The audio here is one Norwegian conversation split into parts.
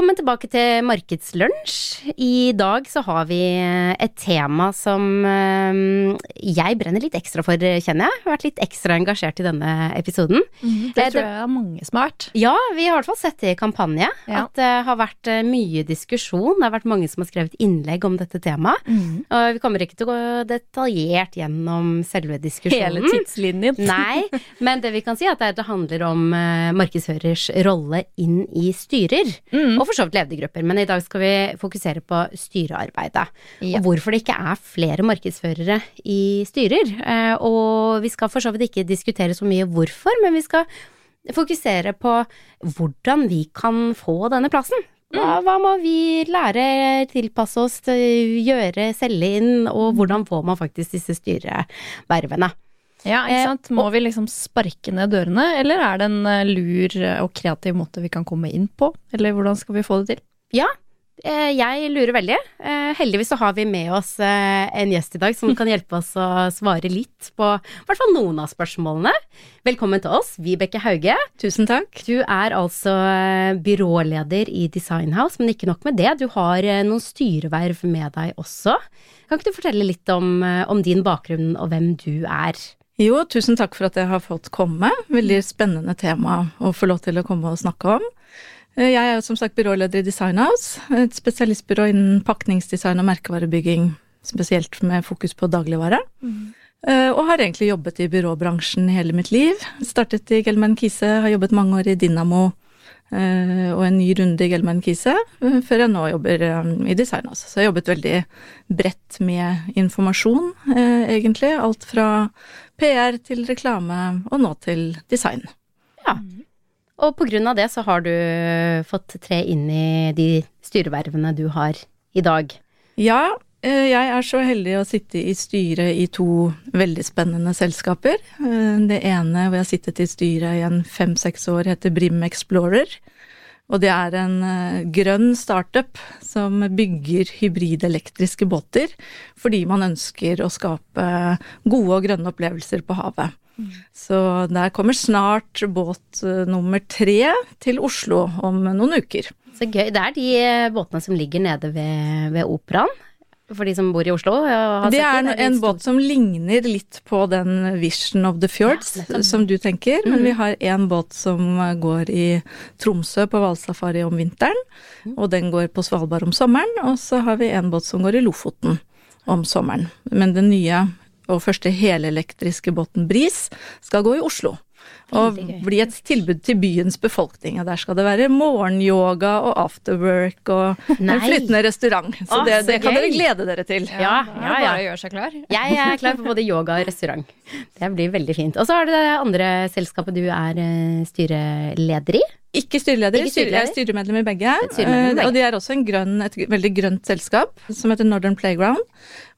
Velkommen tilbake til Markedslunsj. I dag så har vi et tema som eh, jeg brenner litt ekstra for, kjenner jeg. Jeg har vært litt ekstra engasjert i denne episoden. Mm, det tror jeg er mange som har vært. Ja, vi har i hvert fall sett det i kampanje. Ja. At det har vært eh, mye diskusjon. Det har vært mange som har skrevet innlegg om dette temaet. Mm. Og vi kommer ikke til å gå detaljert gjennom selve diskusjonen. Hele tidslinjen. Nei, men det vi kan si er at det handler om eh, markedsførers rolle inn i styrer. Mm. Og for så vidt ledergrupper. Men i dag skal vi fokusere på styrearbeidet. Ja. Og hvorfor det ikke er flere markedsførere i styrer. Eh, og vi skal for så vidt ikke diskutere så mye hvorfor, men vi skal fokusere på hvordan vi kan få denne plassen. Hva, mm. hva, må vi lære, tilpasse oss, gjøre, selge inn, og hvordan får man faktisk disse styrevervene? Ja, ikke eh, sant. Må vi liksom sparke ned dørene, eller er det en eh, lur og kreativ måte vi kan komme inn på? Eller hvordan skal vi få det til? Ja, eh, jeg lurer veldig. Heldigvis så har vi med oss en gjest i dag som kan hjelpe oss å svare litt på i hvert fall noen av spørsmålene. Velkommen til oss, Vibeke Hauge. Tusen takk. Du er altså byråleder i Designhouse, men ikke nok med det. Du har noen styreverv med deg også. Kan ikke du fortelle litt om, om din bakgrunn og hvem du er? Jo, tusen takk for at jeg har fått komme. Veldig spennende tema å få lov til å komme og snakke om. Eh, jeg er jo som sagt byråleder i Designhouse, et spesialistbyrå innen pakningsdesign og merkevarebygging, spesielt med fokus på dagligvare. Mm. Og har egentlig jobbet i byråbransjen hele mitt liv. Startet i Gelman Kise, har jobbet mange år i Dinamo Eh, og en ny runde i Gelman Kise, eh, før jeg nå jobber eh, i design også. Så jeg har jobbet veldig bredt med informasjon, egentlig. Alt fra PR til reklame, og nå til design. Ja. Og på grunn av det så har du fått tre inn i de styrevervene du har i dag. Ja, Eh, jeg er så heldig å sitte i styret i to veldig spennende selskaper. Eh, det ene hvor jeg har sittet i styret i en fem-seks år, heter Brim Explorer. Og det er en eh, grønn startup som bygger hybridelektriske båter fordi man ønsker å skape gode og grønne opplevelser på havet. Så der kommer snart båt nummer tre til Oslo om noen uker. Så gøy. Det er de båtene som ligger nede ved, ved operaen? For de som bor i Oslo? det er en, en båt som ligner litt på den Vision of the Fjords ja, som du tenker, mm. men vi har en båt som går i Tromsø på hvalsafari om vinteren, mm. og den går på Svalbard om sommeren, og så har vi en båt som går i Lofoten om sommeren. Men den nye og første helelektriske båten Bris skal gå i Oslo og bli et tilbud til byens befolkning. Og der skal det være morgenyoga og afterwork og Nei. en flyttende restaurant. Så Åh, det, det så kan dere glede dere til. Ja, ja, ja. Bare gjør seg klar. Jeg er klar for både yoga og restaurant. Det blir veldig fint. Og så har du det andre selskapet du er eh, styreleder i. Ikke styreleder, Ikke styreleder. jeg er styremedlem i begge. Styremedlem i begge. Og de er også grønn, et veldig grønt selskap som heter Northern Playground.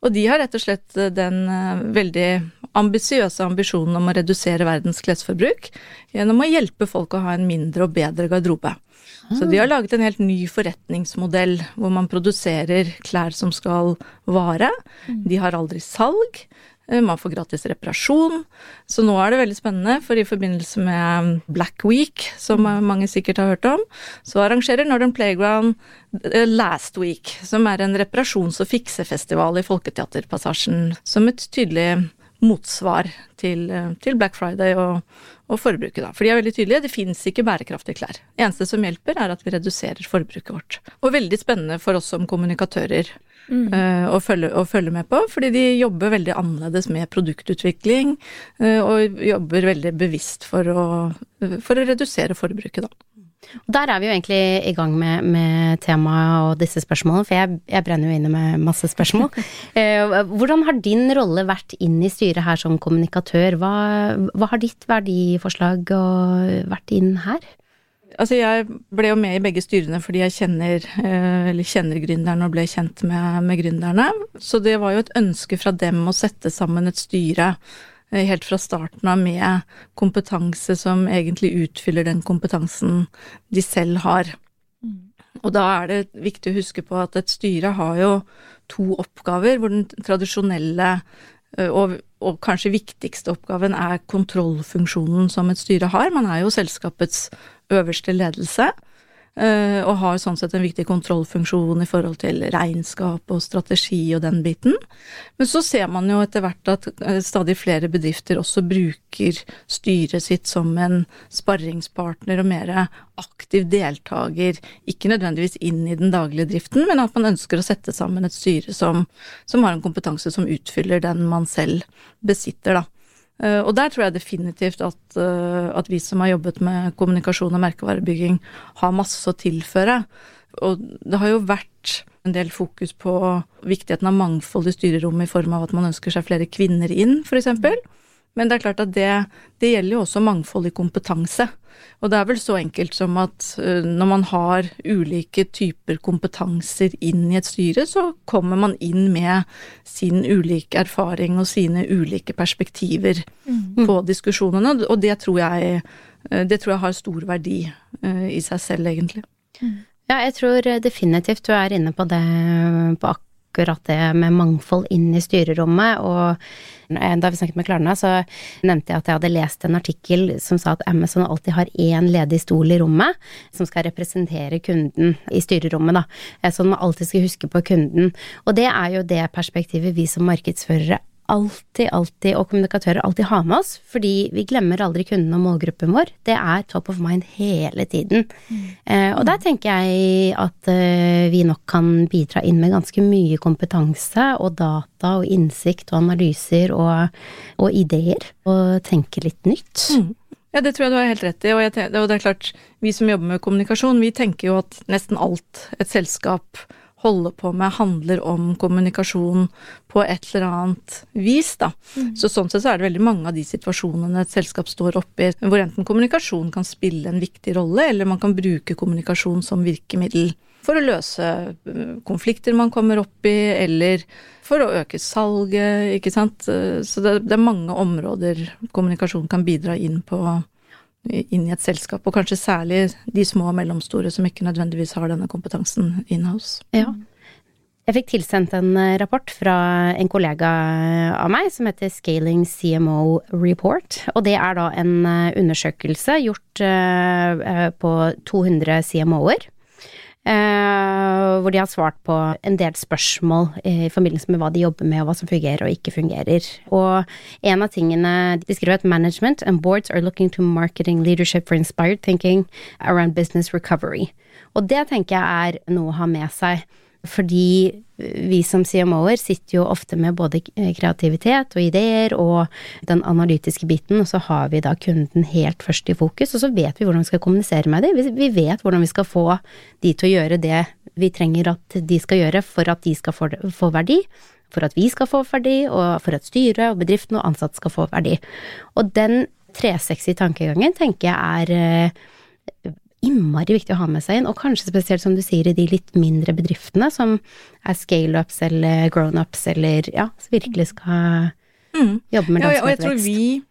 Og de har rett og slett den eh, veldig ambisiøse ambisjonen om å redusere verdens klesforbruk gjennom å hjelpe folk å ha en mindre og bedre garderobe. Så de har laget en helt ny forretningsmodell hvor man produserer klær som skal vare. De har aldri salg. Eh, man får gratis reparasjon. Så nå er det veldig spennende, for i forbindelse med Black Week, som mange sikkert har hørt om, så arrangerer Northern Playground eh, Last Week, som er en reparasjons- og fiksefestival i Folketeaterpassasjen, som et tydelig motsvar til, eh, til Black Friday og, og, forbruket, da. For de er veldig tydelige, det fins ikke bærekraftige klær. Eneste som hjelper, er at vi reduserer forbruket vårt. Og veldig spennende for oss som kommunikatører mm. uh, å, følge, å, følge, med på, fordi de jobber veldig annerledes med produktutvikling, uh, og jobber veldig bevisst for å, for å redusere forbruket, da. Der er vi jo egentlig i gang med, med temaet og disse spørsmålene, for jeg, jeg, brenner jo inne med masse spørsmål. Eh, hvordan har din rolle vært inn i styret her som kommunikatør? Hva, hva har ditt verdiforslag vært inn her? Altså jeg ble jo med i begge styrene fordi jeg kjenner, eh, eller kjenner gründerne og ble kjent med, med gründerne. Så det var jo et ønske fra dem å sette sammen et styre Eh, helt fra starten av med kompetanse som egentlig utfyller den kompetansen de selv har. Mm. Og da er det viktig å huske på at et styre har jo to oppgaver, hvor den tradisjonelle eh, og, og, kanskje viktigste oppgaven er kontrollfunksjonen som et styre har. Man er jo selskapets øverste ledelse. Eh, og har sånn sett en viktig kontrollfunksjon i forhold til regnskap og strategi og den biten. Men så ser man jo etter hvert at eh, stadig flere bedrifter også bruker styret sitt som en sparringspartner og mer aktiv deltaker, ikke nødvendigvis inn i den daglige driften, men at man ønsker å sette sammen et styre som, som har en kompetanse som utfyller den man selv besitter, da. Eh, og der tror jeg definitivt at, eh, at, vi som har jobbet med kommunikasjon og merkevarebygging, har masse å tilføre. Og det har jo vært en del fokus på viktigheten av mangfold i styrerommet i form av at man ønsker seg flere kvinner inn, f.eks. Men det er klart at det, det gjelder jo også mangfold i kompetanse. Og det er vel så enkelt som at uh, når man har ulike typer kompetanser inn i et styre, så kommer man inn med sin ulike erfaring og sine ulike perspektiver mm. på diskusjonene, og det tror jeg, uh, det tror jeg har stor verdi uh, i seg selv, egentlig. Mm. Ja, jeg tror definitivt du er inne på det på akkurat akkurat det med mangfold inn i styrerommet. Og da vi snakket med Klarna, så nevnte jeg at jeg hadde lest en artikkel som sa at Amazon alltid har én ledig stol i rommet som skal representere kunden i styrerommet, da. Så man alltid skal huske på kunden. Og det er jo det perspektivet vi som markedsførere alltid, alltid, og kommunikatører alltid har med oss, fordi vi glemmer aldri kunden og målgruppen vår. Det er top of mind hele tiden. Mm. Eh, og der tenker jeg at eh, vi nok kan bidra inn med ganske mye kompetanse og data og innsikt og analyser og, og ideer, og tenke litt nytt. Mm. Ja, det tror jeg du har helt rett i, og, jeg, og det er klart, vi som jobber med kommunikasjon, vi tenker jo at nesten alt et selskap holder på med, handler om kommunikasjon på et eller annet vis, da. Mm. Så sånn sett så er det veldig mange av de situasjonene et selskap står oppe i, hvor enten kommunikasjon kan spille en viktig rolle, eller man kan bruke kommunikasjon som virkemiddel for å løse øh, konflikter man kommer opp i, eller for å øke salget, ikke sant. Så det, det er mange områder kommunikasjon kan bidra inn på inn i et selskap, og kanskje særlig de små og mellomstore som ikke nødvendigvis har denne kompetansen in-house. Ja. Jeg fikk tilsendt en eh, rapport fra en kollega av meg som heter Scaling CMO Report. Og det er da en eh, undersøkelse gjort eh, på 200 CMO-er hvor de har svart på en del spørsmål i forbindelse med hva de jobber med, og hva som fungerer og ikke fungerer. Og en av tingene de skriver at management and boards are looking to marketing leadership for inspired thinking around business recovery. Og det tenker jeg er noe å ha med seg. Fordi vi som CMO-er sitter jo ofte med både kreativitet og ideer og den analytiske biten, og så har vi da kunden helt først i fokus, og så vet vi hvordan vi skal kommunisere med dem. Vi vet hvordan vi skal få de til å gjøre det vi trenger at de skal gjøre for at de skal få verdi, for at vi skal få verdi, og for at styret og bedriften og ansatte skal få verdi. Og den 360-tankegangen tenker jeg er eh, innmari viktig å ha med seg inn, og kanskje spesielt som du sier i de litt mindre bedriftene som er scale-ups eller grown-ups eller ja, som virkelig skal mm. jobbe med lønnsomhetsvekst. Ja, og jeg tror vi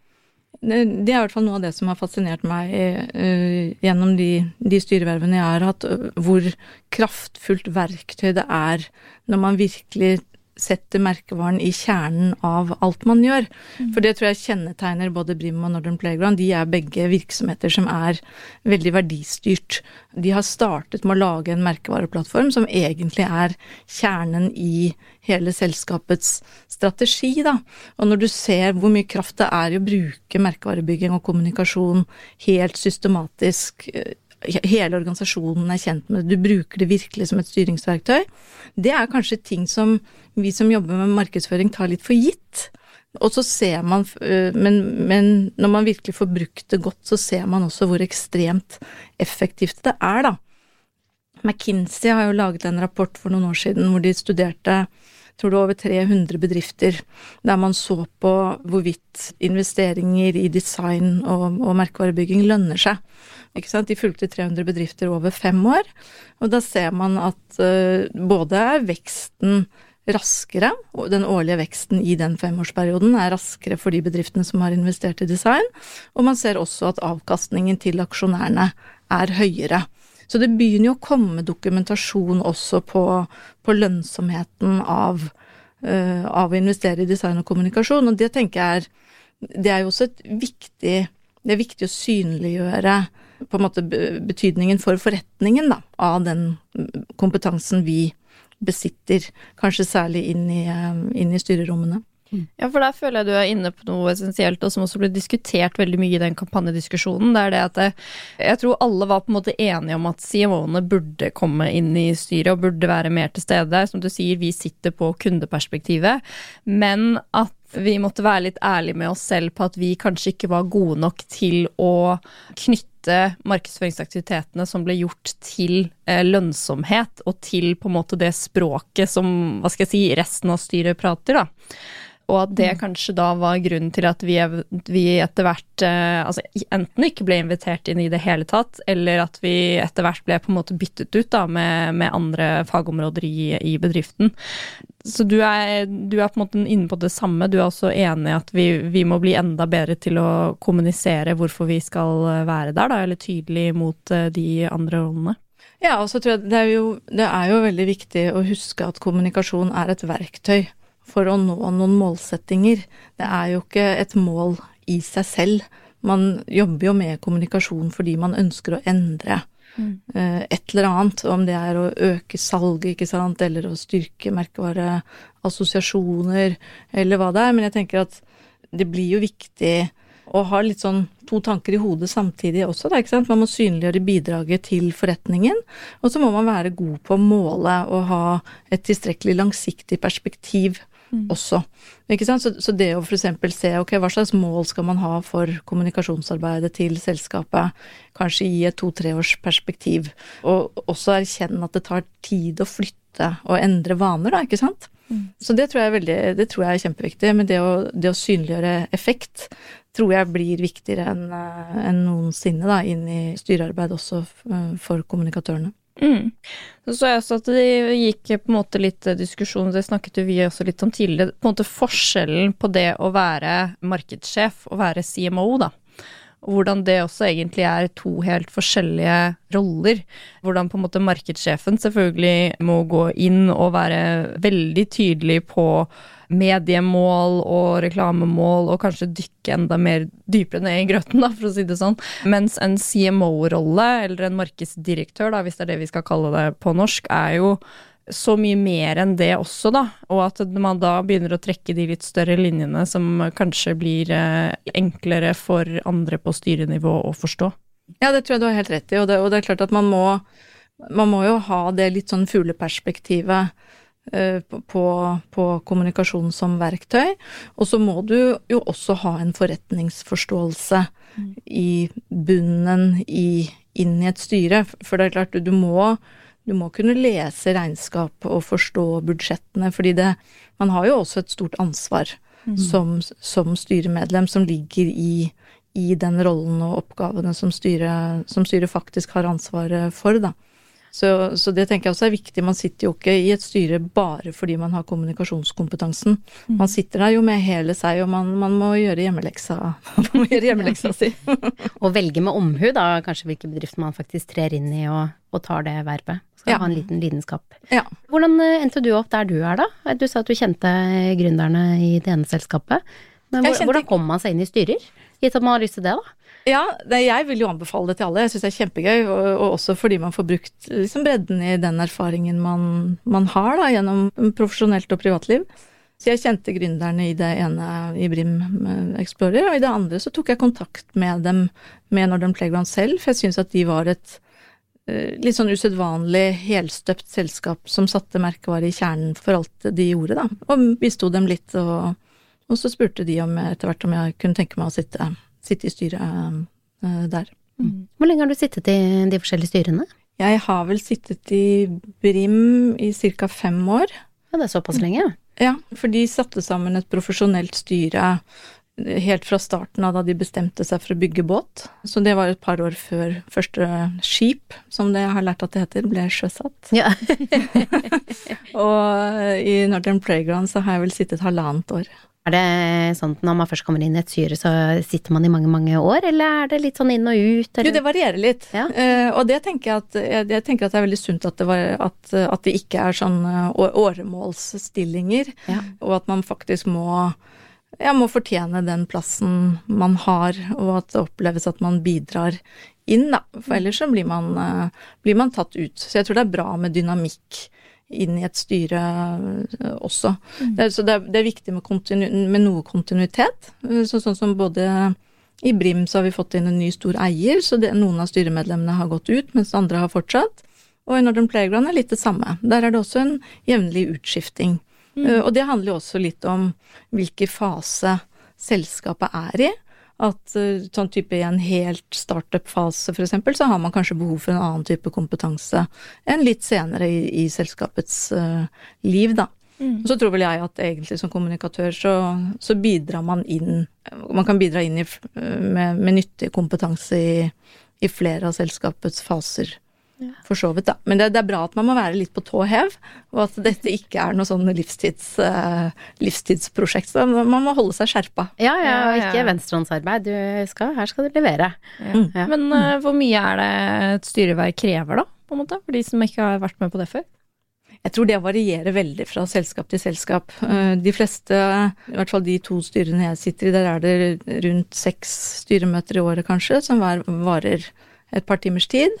det er i hvert fall noe av det som har fascinert meg uh, gjennom de, de, styrevervene jeg har hatt, hvor kraftfullt verktøy det er når man virkelig setter merkevaren i kjernen av alt man gjør. Mm. For det tror jeg kjennetegner både Brim og Northern Playground. De er begge virksomheter som er veldig verdistyrt. De har startet med å lage en merkevareplattform som egentlig er kjernen i hele selskapets strategi, da. Og når du ser hvor mye kraft det er i å bruke merkevarebygging og kommunikasjon helt systematisk eh, hele organisasjonen er kjent med det, du bruker det virkelig som et styringsverktøy. Det er kanskje ting som vi som jobber med markedsføring tar litt for gitt. Og så ser man, øh, men, men, når man virkelig får brukt det godt, så ser man også hvor ekstremt effektivt det er, da. McKinsey har jo laget en rapport for noen år siden hvor de studerte tror det var over 300 bedrifter, der man så på hvorvidt investeringer i design og, og merkevarebygging lønner seg. De fulgte 300 bedrifter over fem år, og da ser man at uh, både er veksten raskere, og den årlige veksten i den femårsperioden er raskere for de bedriftene som har investert i design, og man ser også at avkastningen til aksjonærene er høyere. Så det begynner jo å komme dokumentasjon også på, på lønnsomheten av, uh, av, å investere i design og kommunikasjon, og det tenker jeg er Det er jo også et viktig Det er viktig å synliggjøre på en måte betydningen for forretningen da, av den kompetansen vi besitter, kanskje særlig inn i, eh, inn i styrerommene. Ja, for der føler jeg du er inne på noe essensielt, og som også ble diskutert veldig mye i den kampanjediskusjonen. Det er det at det, jeg tror alle var på en måte enige om at CMO-ene burde komme inn i styret og burde være mer til stede. Som du sier, vi sitter på kundeperspektivet, men at vi måtte være litt ærlige med oss selv på at vi kanskje ikke var gode nok til å knytte markedsføringsaktivitetene som ble gjort til eh, lønnsomhet, og til på en måte det språket som hva skal jeg si, resten av styret prater, da. Og at det mm. kanskje da var grunnen til at vi, vi etter hvert eh, altså enten ikke ble invitert inn i det hele tatt, eller at vi etter hvert ble på en måte byttet ut da med, med andre fagområder i, i bedriften. Så du er, du er, på en måte inne på det samme. Du er også enig i at vi, vi, må bli enda bedre til å kommunisere hvorfor vi skal være der, da, eller tydelig mot eh, de andre rollene? Ja, og så tror jeg det er, jo, det er jo veldig viktig å huske at kommunikasjon er et verktøy for å nå noen målsettinger. Det er jo ikke et mål i seg selv. Man jobber jo med kommunikasjon fordi man ønsker å endre mm. uh, et eller annet. Om det er å øke salget, ikke sant, eller å styrke merkevareassosiasjoner, eller hva det er. Men jeg tenker at det blir jo viktig å ha litt sånn to tanker i hodet samtidig også, da, ikke sant. Man må synliggjøre bidraget til forretningen, og så må man være god på å måle og ha et tilstrekkelig langsiktig perspektiv mm. også. Ikke sant? Så, så det å f.eks. se ok, hva slags mål skal man ha for kommunikasjonsarbeidet til selskapet, kanskje i et to-tre års perspektiv, og også erkjenne at det tar tid å flytte og endre vaner, da, ikke sant. Mm. Så det tror, jeg er veldig, det tror jeg er kjempeviktig. Men det å, det å synliggjøre effekt tror jeg blir viktigere enn en noensinne da, inn i styrearbeid også for kommunikatørene. Mm. Så så jeg også at det gikk på en måte litt diskusjon, det snakket jo vi også litt om tidligere, på en måte forskjellen på det å være markedssjef og være CMO, da. Og hvordan det også egentlig er to helt forskjellige roller. Hvordan på en måte markedssjefen selvfølgelig må gå inn og være veldig tydelig på mediemål og reklamemål, og kanskje dykke enda mer dypere ned i grøten, da, for å si det sånn. Mens en CMO-rolle, eller en markedsdirektør, da, hvis det er det vi skal kalle det på norsk, er jo så mye mer enn det også, da. Og at man da begynner å trekke de litt større linjene som kanskje blir eh, enklere for andre på styrenivå å forstå. Ja, det tror jeg du har helt rett i, og det, og det er klart at man må, man må jo ha det litt sånn fugleperspektivet Eh, på, på, kommunikasjon som verktøy. Og så må du jo også ha en forretningsforståelse mm. i bunnen i, inn i et styre. For det er klart, du må, du må kunne lese regnskap og forstå budsjettene, fordi det Man har jo også et stort ansvar mm. som, som, styremedlem som ligger i, i den rollen og oppgavene som styret, som styret faktisk har ansvaret for, da. Så, så, det tenker jeg også er viktig. Man sitter jo ikke i et styre bare fordi man har kommunikasjonskompetansen. Mm. Man sitter der jo med hele seg, og man, man må gjøre hjemmeleksa, man må gjøre hjemmeleksa si. og velge med omhu, da, kanskje hvilke bedrifter man faktisk trer inn i og, og tar det vervet. Skal ja. ha en liten lidenskap. Ja. Hvordan eh, endte du opp der du er, da? Du sa at du kjente gründerne i det ene selskapet. Men hvor, hvordan kommer man seg inn i styrer? Gitt at man har lyst til det, da? Ja, jeg vil jo anbefale det til alle. Jeg syns det er kjempegøy. Og, og, også fordi man får brukt liksom, bredden i den erfaringen man, man har da, gjennom profesjonelt og privatliv. Så jeg kjente gründerne i det ene i Brim Explorer, og i det andre så tok jeg kontakt med dem med Northern Playground selv, for jeg syns at de var et uh, litt sånn usedvanlig helstøpt selskap som satte merkevare i kjernen for alt de gjorde, da. Og bisto dem litt, og, og så spurte de om etter hvert om jeg kunne tenke meg å sitte sitte i styret uh, der. Mm. Hvor lenge har du sittet i de forskjellige styrene? Jeg har vel sittet i Brim i ca. fem år. Ja, det er såpass lenge? Ja, for de satte sammen et profesjonelt styre helt fra starten av da de bestemte seg for å bygge båt. Så det var et par år før første skip, som det jeg har lært at det heter, ble sjøsatt. Ja. og i Northern Playground så har jeg vel sittet halvannet år. Er det sånn at når man først kommer inn i et syre, så sitter man i mange, mange år, eller er det litt sånn inn og ut? Eller? Jo, det varierer litt. Ja. Uh, og det tenker jeg, at, jeg, tenker at det er veldig sunt at det, var, at, at det ikke er sånn uh, åremålsstillinger, ja. og at man faktisk må jeg må fortjene den plassen man har, og at det oppleves at man bidrar inn, da. For ellers så blir man, blir man tatt ut. Så jeg tror det er bra med dynamikk inn i et styre også. Mm. Det, så det er, det er viktig med, med, noe kontinuitet. Så, sånn som både i Brim så har vi fått inn en ny stor eier, så det, noen av styremedlemmene har gått ut, mens andre har fortsatt. Og i Northern Playground er litt det samme. Der er det også en jevnlig utskifting. Mm. Uh, og det handler jo også litt om hvilken fase selskapet er i. At uh, sånn type i en helt startup-fase f.eks., så har man kanskje behov for en annen type kompetanse enn litt senere i, i selskapets uh, liv, da. Mm. Så tror vel jeg at egentlig som kommunikatør så, så, bidrar man inn Man kan bidra inn i, med, med, nyttig kompetanse i, i, flere av selskapets faser. Ja. For så vidt, da. Men det, det, er bra at man må være litt på tå hev, og at dette ikke er noe sånn livstids, uh, livstidsprosjekt. Så man må holde seg skjerpa. Ja, ja, og ikke venstrehåndsarbeid. her skal du levere. Mm. Men uh, hvor mye er det et styreverv krever, da? På en måte, for de som ikke har vært med på det før? Jeg tror det varierer veldig fra selskap til selskap. Eh, de fleste, i hvert fall de to styrene jeg sitter i, der er det rundt seks styremøter i året kanskje, som varer et par timers tid.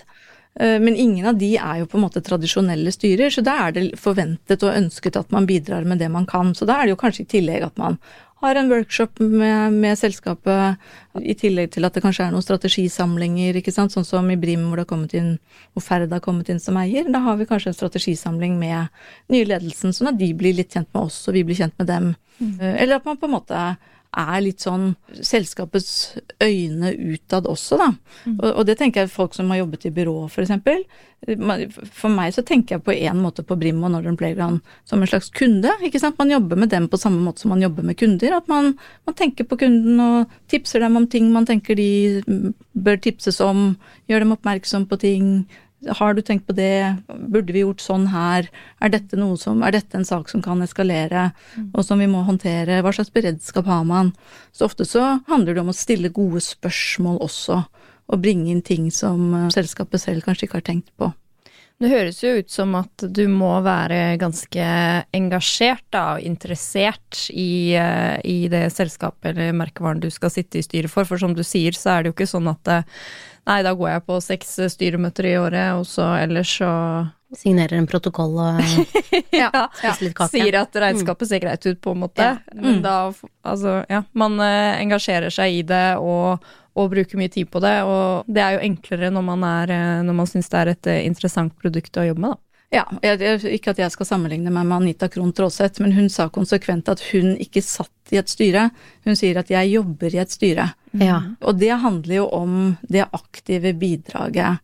Eh, men ingen av de er jo på en måte tradisjonelle styrer, så da er det forventet og ønsket at man bidrar med det man kan. Så da er det jo kanskje i tillegg at man har en workshop med, med, selskapet, i tillegg til at det kanskje er noen strategisamlinger, ikke sant, sånn som i Brim hvor det har kommet inn, hvor Ferd har kommet inn som eier. Da har vi kanskje en strategisamling med nye ledelsen, sånn at de blir litt kjent med oss, og vi blir kjent med dem. Mm. Eh, eller at man på en måte er litt sånn selskapets øyne utad også, da. Mm. Og, og, det tenker jeg folk som har jobbet i byrå, f.eks. For, for meg så tenker jeg på en måte på Brim og Northern Playground som en slags kunde. ikke sant? Man jobber med dem på samme måte som man jobber med kunder. At man, man tenker på kunden og tipser dem om ting man tenker de bør tipses om. Gjør dem oppmerksom på ting. Har du tenkt på det? Burde vi gjort sånn her? Er dette, som, er dette en sak som kan eskalere, mm. og som vi må håndtere? Hva slags beredskap har man? Så ofte så handler det om å stille gode spørsmål også, og bringe inn ting som eh, selskapet selv kanskje ikke har tenkt på. Det høres jo ut som at du må være ganske engasjert da, og interessert i, eh, i det selskapet eller merkevaren du skal sitte i styret for, for som du sier, så er det jo ikke sånn at eh, Nei, da går jeg på seks styremøter i året, og så ellers så Signerer en protokoll og ja, spiser litt kake. Sier at regnskapet ser greit ut, på en måte. Ja. Mm. Men da, altså, ja. Man uh, engasjerer seg i det og, og, bruker mye tid på det. Og det er jo enklere når man, er, eh, når man syns det er et interessant produkt å jobbe med, da. Ja, jeg, ikke at jeg skal sammenligne meg med Anita Krohn Traaseth, men hun sa konsekvent at hun ikke satt i et styre. Hun sier at jeg jobber i et styre. Ja. Og det handler jo om det aktive bidraget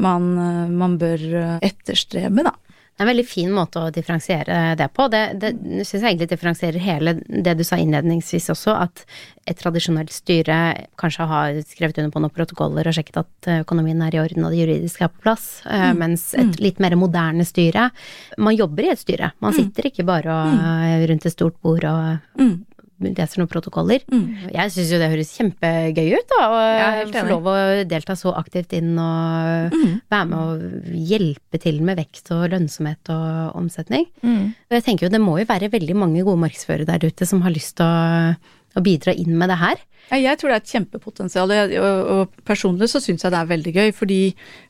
man, man bør etterstrebe, da. Det er en veldig fin måte å differensiere det på. Det, det syns jeg egentlig differensierer hele det du sa innledningsvis også, at et tradisjonelt styre kanskje har skrevet under på noen protokoller og sjekket at økonomien er i orden og det juridiske er på plass, eh, mm. mens et mm. litt mer moderne styre Man jobber i et styre. Man mm. sitter ikke bare og, mm. rundt et stort bord og mm leser noen protokoller. Mm. Jeg syns jo det høres kjempegøy ut, da. Å få lov å delta så aktivt inn og mm. være med og hjelpe til med vekst og lønnsomhet og omsetning. Mm. Og jeg tenker jo det må jo være veldig mange gode markedsførere der ute som har lyst til å, å bidra inn med det her. Jeg tror det er et kjempepotensial, og, personlig så syns jeg det er veldig gøy. Fordi,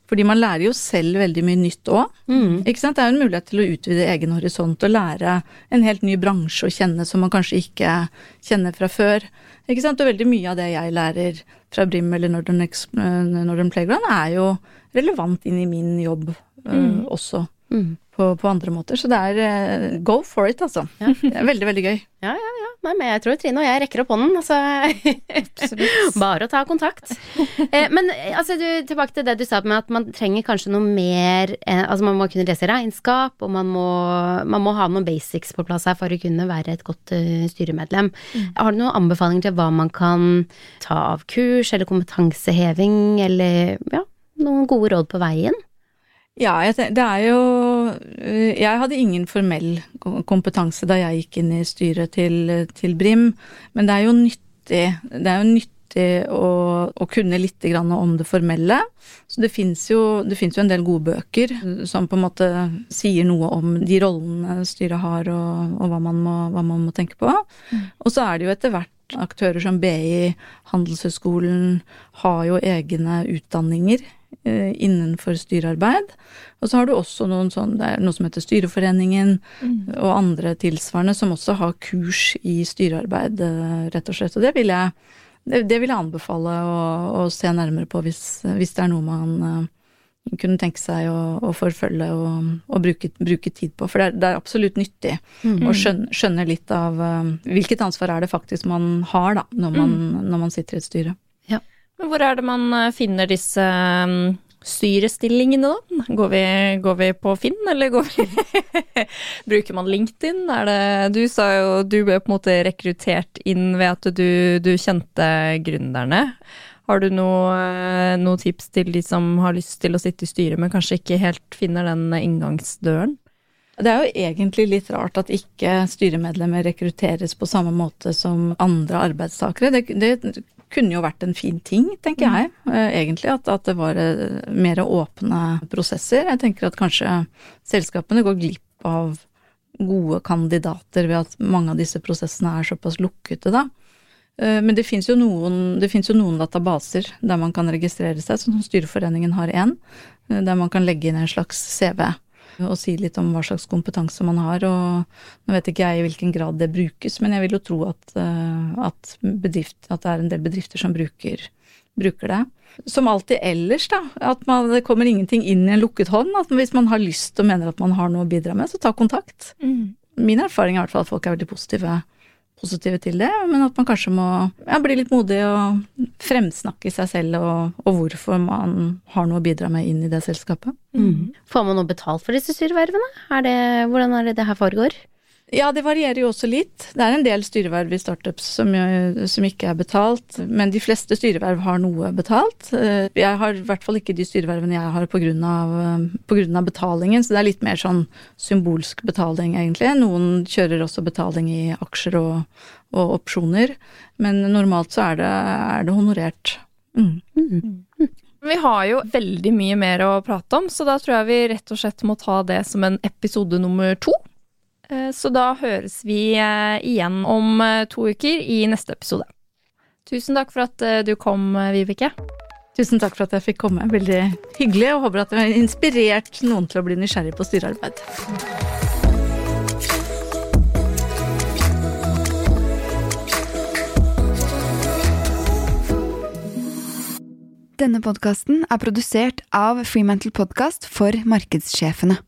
fordi, man lærer jo selv veldig mye nytt òg. Mm. Det er jo en mulighet til å utvide egen horisont og lære en helt ny bransje å kjenne som man kanskje ikke kjenner fra før. Ikke sant? Og veldig mye av det jeg lærer fra Brim eller Northern, Northern Playground er jo relevant inn i min jobb mm. uh, også. Mm. På, på, andre måter. Så det er uh, go for it, altså. Ja. Det er veldig, veldig gøy. Ja, ja. Nei, men jeg tror Trine og jeg rekker opp hånden, altså. Bare å ta kontakt. Eh, men altså, du, tilbake til det du sa med at man trenger kanskje noe mer eh, Altså man må kunne lese regnskap, og man må, man må, ha noen basics på plass her for å kunne være et godt uh, styremedlem. Mm. Har du noen anbefalinger til hva man kan ta av kurs, eller kompetanseheving, eller ja, noen gode råd på veien? Ja, det er jo eh, Jeg hadde ingen formell kompetanse da jeg gikk inn i styret til, til Brim, men det er jo nyttig. Det er jo nyttig å, å kunne litt om det formelle. Så det fins jo, jo, en del gode bøker som på en måte sier noe om de rollene styret har, og, og hva, man må, hva, man må, tenke på. Mm. Og så er det jo etter hvert Aktører som BI, Handelshøyskolen har jo egne utdanninger eh, innenfor styrearbeid. Og så har du også noen sånn, det er noe som heter Styreforeningen mm. og andre tilsvarende som også har kurs i styrearbeid, eh, rett og slett. Og det vil jeg, det, vil jeg anbefale å, å, se nærmere på hvis, hvis det er noe man uh, kunne tenke seg å, å forfølge og, og bruke, bruke, tid på. For det er, det er absolutt nyttig mm. å skjønne, skjønne, litt av uh, hvilket ansvar er det faktisk man har da, når man, mm. når man sitter i et styre. Ja. Hvor er det man finner disse um, styrestillingene, da? Går vi, går vi, på Finn, eller går vi Bruker man LinkedIn? Er det Du sa jo du ble på en måte rekruttert inn ved at du, du kjente gründerne. Har du noen noe, tips til de som har lyst til å sitte i styret, men kanskje ikke helt finner den inngangsdøren? Det er jo egentlig litt rart at ikke styremedlemmer rekrutteres på samme måte som andre arbeidstakere. Det, det kunne jo vært en fin ting, tenker mm. jeg, mm. egentlig. At, at, det var eh, mer åpne prosesser. Jeg tenker at kanskje selskapene går glipp av gode kandidater ved at mange av disse prosessene er såpass lukkete, da. Eh, men det fins jo, jo, noen databaser der man kan registrere seg, sånn som Styreforeningen har én, der man kan legge inn en slags CV og si litt om hva slags kompetanse man har. Og nå vet ikke jeg i hvilken grad det brukes, men jeg vil jo tro at, eh, at, bedrift, at det er en del bedrifter som bruker, bruker det. Som alltid ellers, da. At man, det kommer ingenting inn i en lukket hånd. At hvis man har lyst og mener at man har noe å bidra med, så ta kontakt. Mm. Min erfaring er i hvert fall at folk er veldig positive positive til det, men at man kanskje må ja, bli litt modig og fremsnakke seg selv og, og, hvorfor man har noe å bidra med inn i det selskapet. Mm. Får man noe betalt for disse styrevervene? Er hvordan er det det her foregår? Ja, det varierer jo også litt. Det er en del styreverv i startups som, som, ikke er betalt, men de fleste styreverv har noe betalt. Eh, jeg har i hvert fall ikke de styrevervene jeg har pga. Eh, betalingen, så det er litt mer sånn symbolsk betaling, egentlig. Noen kjører også betaling i aksjer og, og opsjoner, men normalt så er det, er det honorert. Mm. Mm. Vi har jo veldig mye mer å prate om, så da tror jeg vi rett og slett må ta det som en episode nummer to. Eh, så da høres vi eh, igjen om eh, to uker i neste episode. Tusen takk for at du kom, Vibeke. Tusen takk for at jeg fikk komme. Veldig hyggelig, og håper at det har inspirert noen til å bli nysgjerrig på styrearbeid. Denne podkasten er produsert av Freemantle Podcast for markedssjefene.